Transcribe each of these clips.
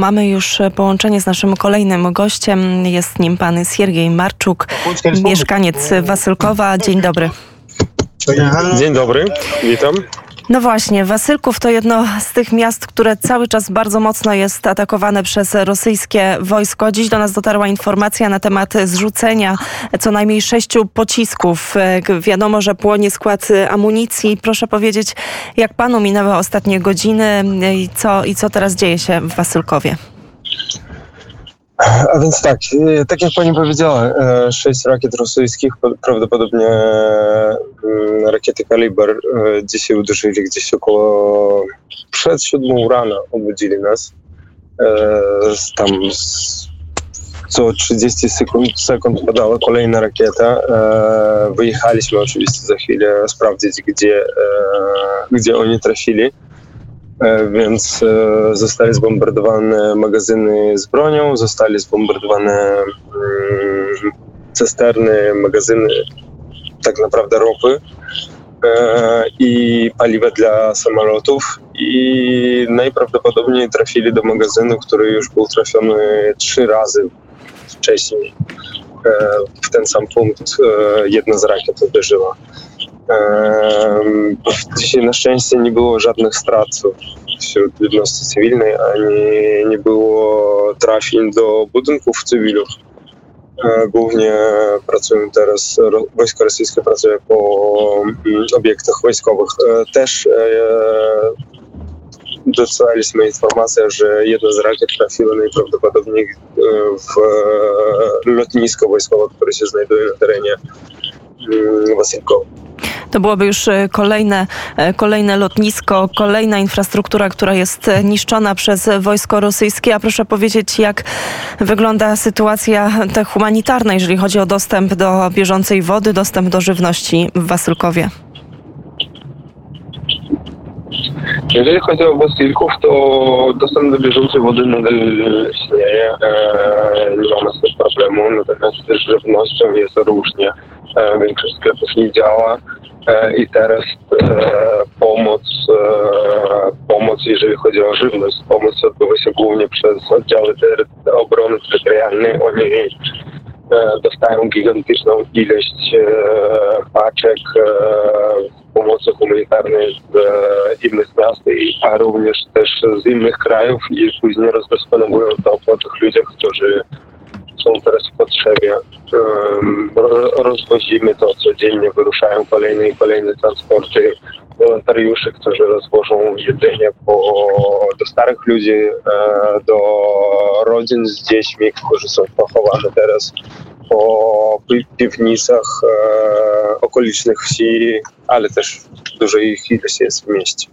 Mamy już połączenie z naszym kolejnym gościem. Jest nim pan Siergiej Marczuk, mieszkaniec Wasylkowa. Dzień dobry. Dzień dobry, witam. No właśnie, Wasylków to jedno z tych miast, które cały czas bardzo mocno jest atakowane przez rosyjskie wojsko. Dziś do nas dotarła informacja na temat zrzucenia co najmniej sześciu pocisków. Wiadomo, że płonie skład amunicji. Proszę powiedzieć, jak panu minęły ostatnie godziny i co, i co teraz dzieje się w Wasylkowie? A więc tak, e, tak jak pani powiedziała, e, sześć rakiet rosyjskich, prawdopodobnie mm, rakiety Kaliber e, dzisiaj uderzyli gdzieś około przed siódmą rano, obudzili nas. Tam co 30 sekund, sekund padała kolejna rakieta. Wyjechaliśmy oczywiście za chwilę sprawdzić, gdzie, gdzie oni trafili. E, więc e, zostali zbombardowane magazyny z bronią, zostali zbombardowane mm, cysterny, magazyny tak naprawdę ropy e, i paliwa dla samolotów i najprawdopodobniej trafili do magazynu, który już był trafiony trzy razy wcześniej. W ten sam punkt jedna z rakiet uderzyła. Dzisiaj na szczęście nie było żadnych strat wśród ludności cywilnej, ani nie było trafień do budynków cywilów. E, głównie pracują teraz, wojsko rosyjskie pracuje po mm, obiektach wojskowych. E, też e, dostaliśmy informację, że jedna z rakiet trafiła najprawdopodobniej w lotnisko wojskowe, które się znajduje na terenie mm, Wasylkowa. To byłoby już e, kolejne, e, kolejne lotnisko, kolejna infrastruktura, która jest e, niszczona przez wojsko rosyjskie. A proszę powiedzieć, jak wygląda sytuacja ta humanitarna, jeżeli chodzi o dostęp do bieżącej wody, dostęp do żywności w Wasylkowie? Jeżeli chodzi o Wasylków, to dostęp do bieżącej wody nadal istnieje. Nie mamy z tym problemu, natomiast też żywnością jest różnie. Większość sklepów nie działa. E, i teraz e, pomoc, e, pomoc, jeżeli chodzi o żywność, pomoc odbywa się głównie przez oddziały obrony terytorialnej. Oni dostają gigantyczną ilość paczek pomocy humanitarnej z innych miast, a również też z innych krajów i później rozdysponowują to po tych ludziach, którzy są teraz w potrzebie. Rozwozimy to codziennie, wyruszają kolejne i kolejne transporty wolontariuszy, którzy rozwożą jedzenie po, do starych ludzi, e, do rodzin z dziećmi, którzy są pochowane teraz po piwnicach e, okolicznych wsi, ale też dużo ich ilość jest w mieście.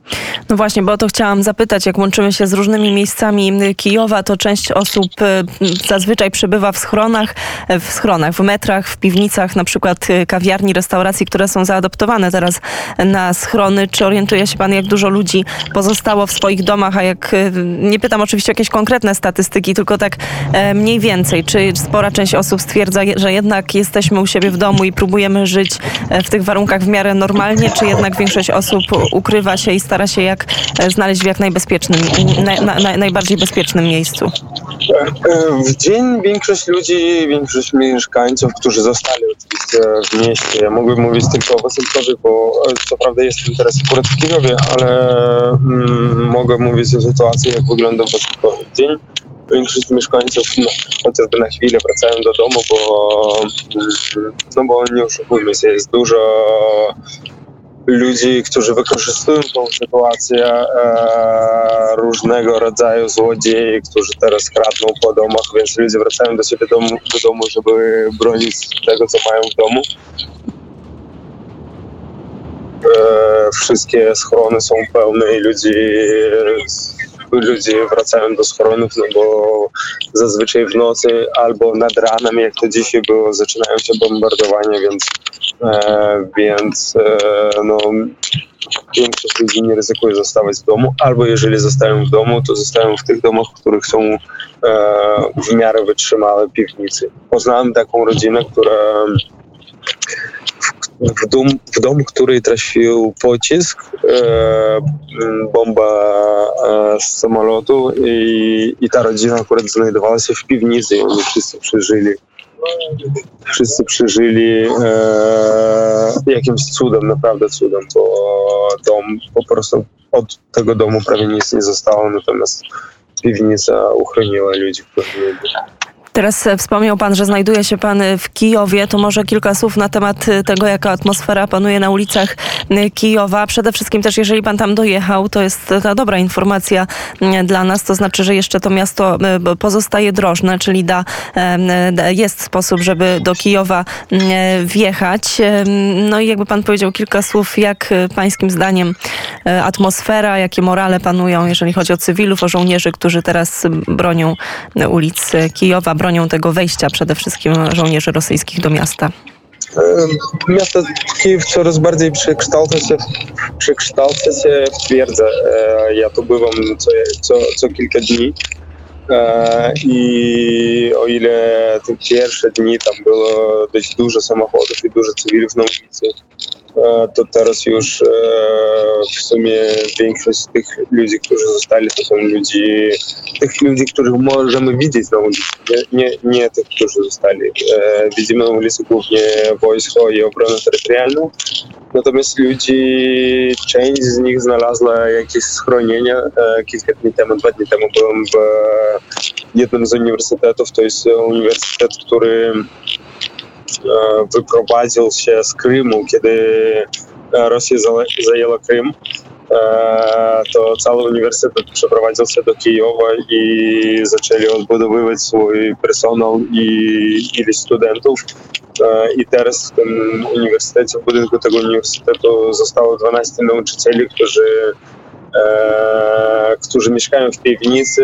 No właśnie, bo o to chciałam zapytać. Jak łączymy się z różnymi miejscami Kijowa, to część osób e, zazwyczaj przebywa w schronach, e, w schronach, w metrach, w piwnicach, na przykład kawiarni, restauracji, które są zaadoptowane teraz na schrony. Czy orientuje się pan, jak dużo ludzi pozostało w swoich domach, a jak, nie pytam oczywiście o jakieś konkretne statystyki, tylko tak mniej więcej, czy spora część osób stwierdza, że jednak jesteśmy u siebie w domu i próbujemy żyć w tych warunkach w miarę normalnie, czy jednak większość osób ukrywa się i stara się jak e, znaleźć w jak najbezpiecznym, na, na, najbardziej bezpiecznym miejscu? E, w dzień większość ludzi, większość mieszkańców, którzy zostali oczywiście w mieście, ja mogę mówić tylko o Wasylkowie, bo e, co prawda jestem teraz akurat w Kijowie, ale mm, mogę mówić o sytuacji, jak wygląda w Wasylkowie. Dzień większość mieszkańców no, chociażby na chwilę wracają do domu, bo, no bo nie oszukujmy się, jest dużo ludzi, którzy wykorzystują tą sytuację, e, różnego rodzaju złodziei, którzy teraz kradną po domach, więc ludzie wracają do siebie domu, do domu, żeby bronić tego, co mają w domu. E, wszystkie schrony są pełne i ludzi ludzie wracają do schronów, no bo zazwyczaj w nocy albo nad ranem, jak to dzisiaj było, zaczynają się bombardowania, więc, e, więc e, no, większość ludzi nie ryzykuje zostawać w domu, albo jeżeli zostają w domu, to zostają w tych domach, w których są e, w miarę wytrzymałe piwnicy. Poznałem taką rodzinę, która w dom, w dom, który trafił pocisk, e, bomba e, z samolotu i, i ta rodzina akurat znajdowała się w piwnicy i oni wszyscy przeżyli. Wszyscy przeżyli e, jakimś cudem, naprawdę cudem, bo dom po prostu od tego domu prawie nic nie zostało, natomiast piwnica uchroniła ludzi, którzy byli. Teraz e, wspomniał Pan, że znajduje się Pan e, w Kijowie. To może kilka słów na temat e, tego, jaka atmosfera panuje na ulicach Kijowa. Przede wszystkim też, jeżeli Pan tam dojechał, to jest ta dobra informacja dla nas. To znaczy, że jeszcze to miasto pozostaje drożne, czyli da, jest sposób, żeby do Kijowa wjechać. No i jakby Pan powiedział kilka słów, jak Pańskim zdaniem atmosfera, jakie morale panują, jeżeli chodzi o cywilów, o żołnierzy, którzy teraz bronią ulic Kijowa, bronią tego wejścia przede wszystkim żołnierzy rosyjskich do miasta? Miasto Kijów coraz bardziej przekształca się, przekształca się w twierdzę. Ja tu bywam co, co, co kilka dni. I o ile te pierwsze dni tam było dość dużo samochodów i dużo cywilów na ulicy, to teraz już w sumie większość tych ludzi, którzy zostali, to są ludzi, tych ludzi, których możemy widzieć na ulicy, nie, nie, nie tych, którzy zostali. Widzimy na ulicy głównie wojsko i obronę terytorialną, natomiast ludzi, część z nich znalazła jakieś schronienie. Kilka dni temu, dwa dni temu byłem w jednym z uniwersytetów, to jest uniwersytet, który wyprowadził się z Krymu, kiedy Rosja zajęła Krym, to cały uniwersytet przeprowadził się do Kijowa i zaczęli odbudowywać swój personel i ilość studentów. I teraz w tym uniwersytecie, w budynku tego uniwersytetu zostało 12 nauczycieli, którzy którzy mieszkają w piwnicy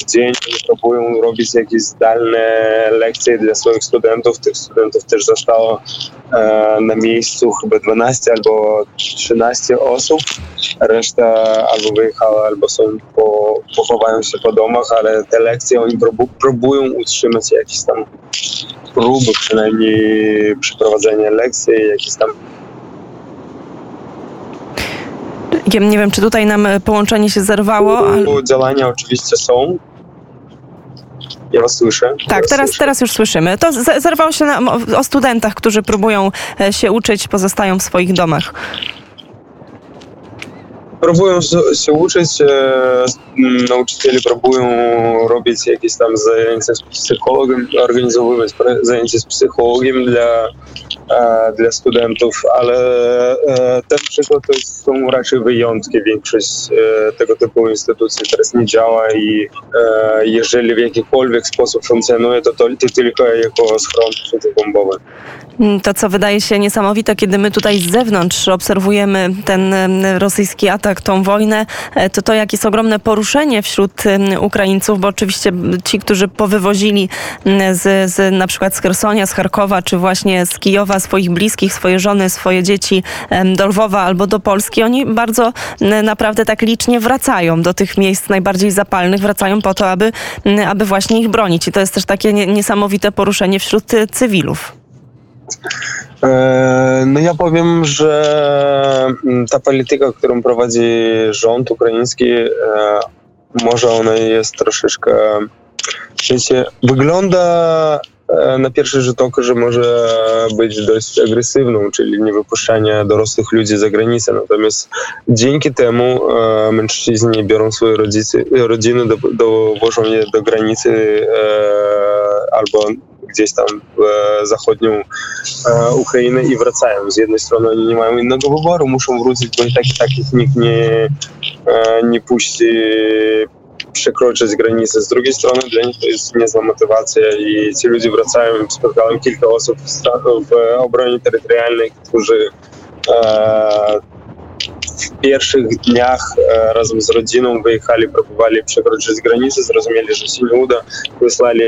w dzień próbują robić jakieś zdalne lekcje dla swoich studentów. Tych studentów też zostało na miejscu chyba 12 albo 13 osób. Reszta albo wyjechała, albo są po, pochowają się po domach, ale te lekcje oni próbują utrzymać jakieś tam próby przynajmniej przeprowadzenia lekcji, jakieś tam Nie wiem, czy tutaj nam połączenie się zerwało. Ale... Działania oczywiście są. Ja was słyszę. Tak, teraz, słyszę. teraz już słyszymy. To zerwało się na, o studentach, którzy próbują się uczyć, pozostają w swoich domach próbują się uczyć, nauczyciele próbują robić jakieś tam zajęcia z psychologiem, organizowywać zajęcia z psychologiem dla, dla studentów, ale ten przykład to są raczej wyjątki. Większość tego typu instytucji teraz nie działa i jeżeli w jakikolwiek sposób funkcjonuje, to, to, tylko jako schron przeciwbombowy. To, co wydaje się niesamowite, kiedy my tutaj z zewnątrz obserwujemy ten rosyjski atak, tą wojnę, e, to to, jakie jest ogromne poruszenie wśród Ukraińców, bo oczywiście ci, którzy powywozili z, z na przykład z Hersonia, z Charkowa, czy właśnie z Kijowa swoich bliskich, swoje żony, swoje dzieci do Lwowa albo do Polski, oni bardzo naprawdę tak licznie wracają do tych miejsc najbardziej zapalnych, wracają po to, aby, aby właśnie ich bronić. I to jest też takie niesamowite poruszenie wśród cywilów. E, no ja powiem, że ta polityka, którą prowadzi rząd ukraiński, e, może ona jest troszeczkę, w wygląda e, na pierwszy rzut oka, że może być dość agresywną, czyli nie wypuszczanie dorosłych ludzi za granicę. Natomiast dzięki temu mężczyźni biorą swoje rodzice, rodziny, do, je do granicy albo gdzieś tam w zachodnią e, Ukrainę i wracają. Z jednej strony oni nie mają innego wyboru, muszą wrócić, bo i tak, i tak ich nikt nie, e, nie puści strony dla nich to jest niezła motywacja i ci ludzie wracają. Spotkałem kilka osób w, w obronie terytorialnej, którzy e, w pierwszych dniach e, razem z rodziną wyjechali, próbowali przekroczyć granicę, zrozumieli, że się nie uda, wysłali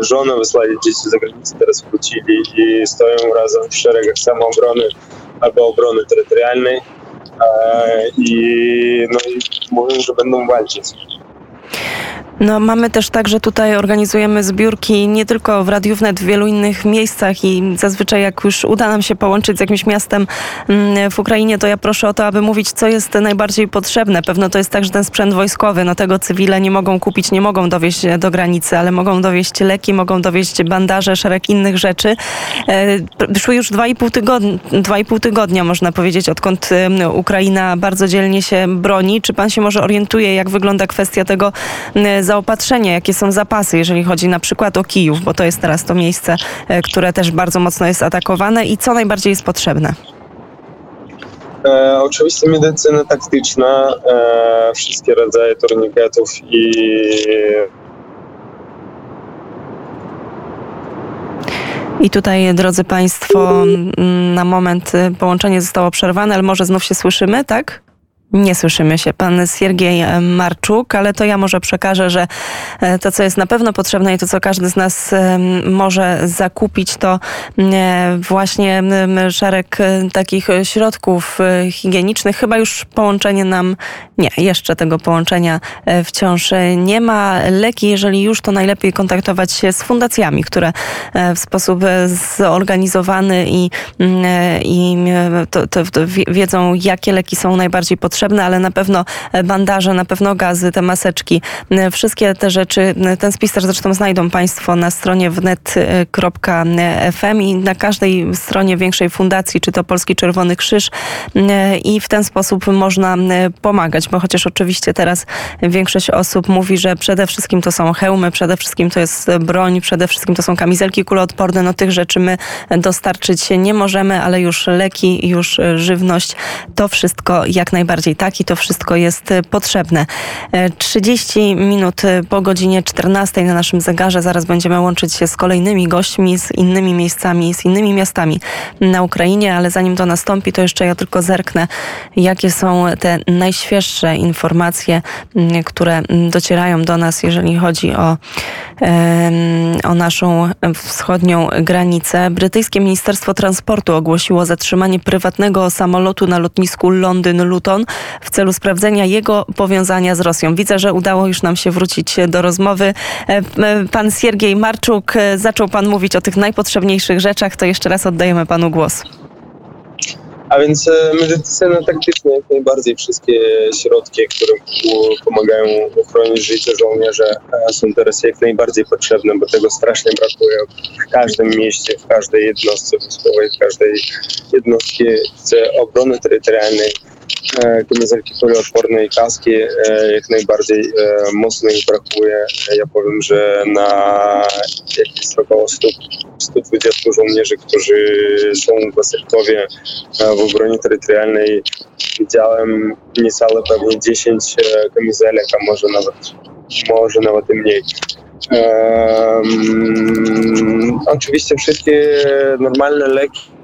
żonę, wysłali dzieci za granicę, teraz wrócili i stoją razem w szeregach samoobrony albo obrony terytorialnej e, i, no, i mówią, że będą walczyć. No, mamy też tak, że tutaj organizujemy zbiórki nie tylko w Radiu Wnet, w wielu innych miejscach i zazwyczaj jak już uda nam się połączyć z jakimś miastem mm, w Ukrainie, to ja proszę o to, aby mówić, co jest najbardziej potrzebne. Pewno to jest tak, że ten sprzęt wojskowy, no tego cywile nie mogą kupić, nie mogą dowieść do granicy, ale mogą dowieść leki, mogą dowieść bandaże, szereg innych rzeczy. E, szły już dwa i pół tygodnia, dwa i pół tygodnia, można powiedzieć, odkąd Ukraina bardzo dzielnie się broni. Czy pan się może orientuje, jak wygląda kwestia tego zaopatrzenia, jakie są zapasy, jeżeli chodzi na przykład o Kijów, bo to jest teraz to miejsce, e, które też bardzo mocno jest atakowane i co najbardziej jest potrzebne? E, oczywiście medycyna taktyczna, e, wszystkie rodzaje turniketów i I tutaj, drodzy Państwo, na moment y, połączenie zostało przerwane, ale może znów się słyszymy, tak? Nie słyszymy się. Pan Siergiej e, Marczuk, ale to ja może przekażę, że e, to, co jest na pewno potrzebne i to, co każdy z nas e, może zakupić, to właśnie szereg takich środków higienicznych. Chyba już połączenie nam, nie, jeszcze tego połączenia wciąż nie ma. Leki, jeżeli już, to najlepiej kontaktować się z fundacjami, które w sposób zorganizowany i, i to, to wiedzą, jakie leki są najbardziej potrzebne potrzebne, ale na pewno e, bandaże, na pewno gazy, te maseczki, e, wszystkie te rzeczy. E, ten spis też zresztą znajdą Państwo na stronie wnet.fm i na każdej stronie większej fundacji, czy to Polski Czerwony Krzyż. I w ten sposób można pomagać, bo chociaż oczywiście teraz większość osób mówi, że przede wszystkim to są hełmy, przede wszystkim to jest broń, przede wszystkim to są kamizelki kuloodporne, no tych rzeczy my dostarczyć nie możemy, ale już leki, już żywność, to wszystko jak najbardziej bardziej tak i to wszystko jest e, potrzebne. 30 e, minut e, po godzinie 14 na naszym zegarze. Zaraz będziemy łączyć się z kolejnymi gośćmi, z innymi miejscami, z innymi miastami na Ukrainie, ale zanim to nastąpi, to jeszcze ja tylko zerknę, jakie są te najświeższe informacje, które docierają do nas, jeżeli chodzi o, o naszą wschodnią granicę. Brytyjskie Ministerstwo Transportu ogłosiło zatrzymanie prywatnego samolotu na lotnisku Londyn-Luton w celu sprawdzenia jego powiązania z Rosją. Widzę, że udało już nam się wrócić do rozmowy. E, e, pan Siergiej Marczuk, e, zaczął pan mówić o tych najpotrzebniejszych rzeczach, to jeszcze raz oddajemy panu głos. A więc medycyna taktyczna, jak najbardziej wszystkie środki, które pomagają ochronić życie żołnierza są teraz jak najbardziej potrzebne, bo tego strasznie brakuje w każdym mieście, w każdej jednostce wojskowej, w każdej jednostce obrony terytorialnej kamizelki kuloodporne i kaski jak najbardziej mocno ich brakuje. Ja powiem, że na jakieś około 100, 120 żołnierzy, którzy są w Wasylkowie w obronie terytorialnej widziałem niecałe pewnie 10 kamizelek, a może nawet, może nawet i mniej. Um, oczywiście wszystkie normalne leki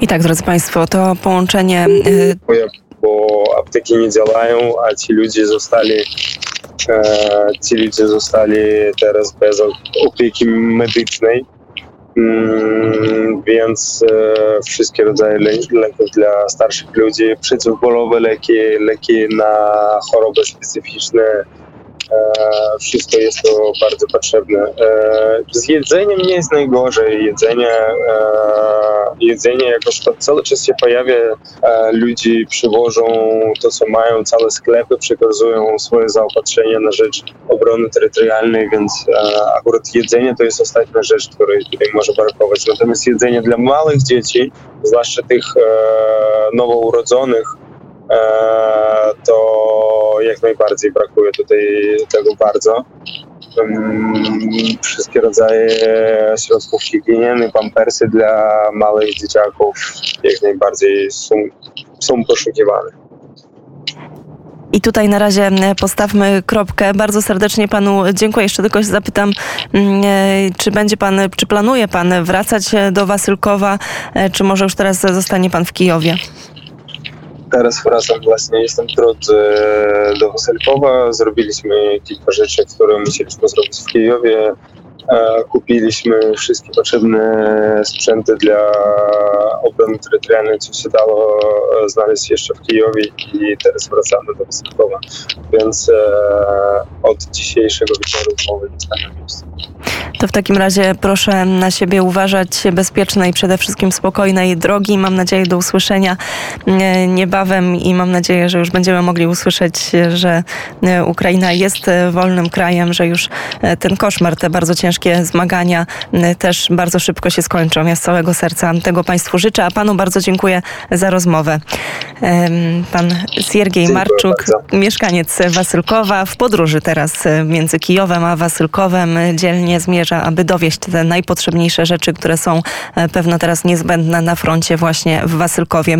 I tak, drodzy Państwo, to połączenie. Y, bo apteki nie działają, a ci ludzie zostali, e, ci ludzie zostali teraz bez opieki medycznej. Mm, więc e, wszystkie rodzaje leków dla starszych ludzi, przeciwbólowe leki, leki na choroby specyficzne, wszystko jest to bardzo potrzebne. E, z jedzeniem nie jest najgorzej. Jedzenie, e, jedzenie jakoś to cały czas się pojawia. Ludzie przywożą to, co mają, całe sklepy przekazują swoje zaopatrzenie na rzecz obrony terytorialnej, więc akurat jedzenie to jest ostatnia rzecz, której tutaj może brakować. Natomiast jedzenie dla małych dzieci, zwłaszcza tych nowourodzonych, to jak najbardziej brakuje tutaj tego bardzo. Wszystkie rodzaje środków higieny, pampersy dla małych dzieciaków jak najbardziej są, są poszukiwane. I tutaj na razie postawmy kropkę. Bardzo serdecznie panu dziękuję. Jeszcze tylko zapytam, e, czy będzie pan, czy planuje pan wracać do Wasylkowa, e, czy może już teraz zostanie pan w Kijowie? Teraz wracam właśnie, jestem w drodze do Waselkowa. Zrobiliśmy kilka rzeczy, które musieliśmy zrobić w Kijowie. E, kupiliśmy wszystkie potrzebne sprzęty dla co się dało e, znaleźć jeszcze w Kijowie i teraz wracamy do Wysoko. Więc e, od dzisiejszego wieczoru mowy nie miejscu. To w takim razie proszę na siebie uważać bezpiecznej, przede wszystkim spokojnej drogi. Mam nadzieję do usłyszenia e, niebawem i mam nadzieję, że już będziemy mogli usłyszeć, że e, Ukraina jest e, wolnym krajem, że już ten koszmar, te bardzo ciężkie zmagania też bardzo szybko się skończą. Ja z całego serca tego Państwu życzę, a Panu bardzo dziękuję za rozmowę. Pan Siergiej Marczuk, bardzo. mieszkaniec Wasylkowa, w podróży teraz między Kijowem a Wasylkowem, dzielnie zmierza, aby dowieść te najpotrzebniejsze rzeczy, które są e, pewno teraz niezbędne na froncie właśnie w Wasylkowie.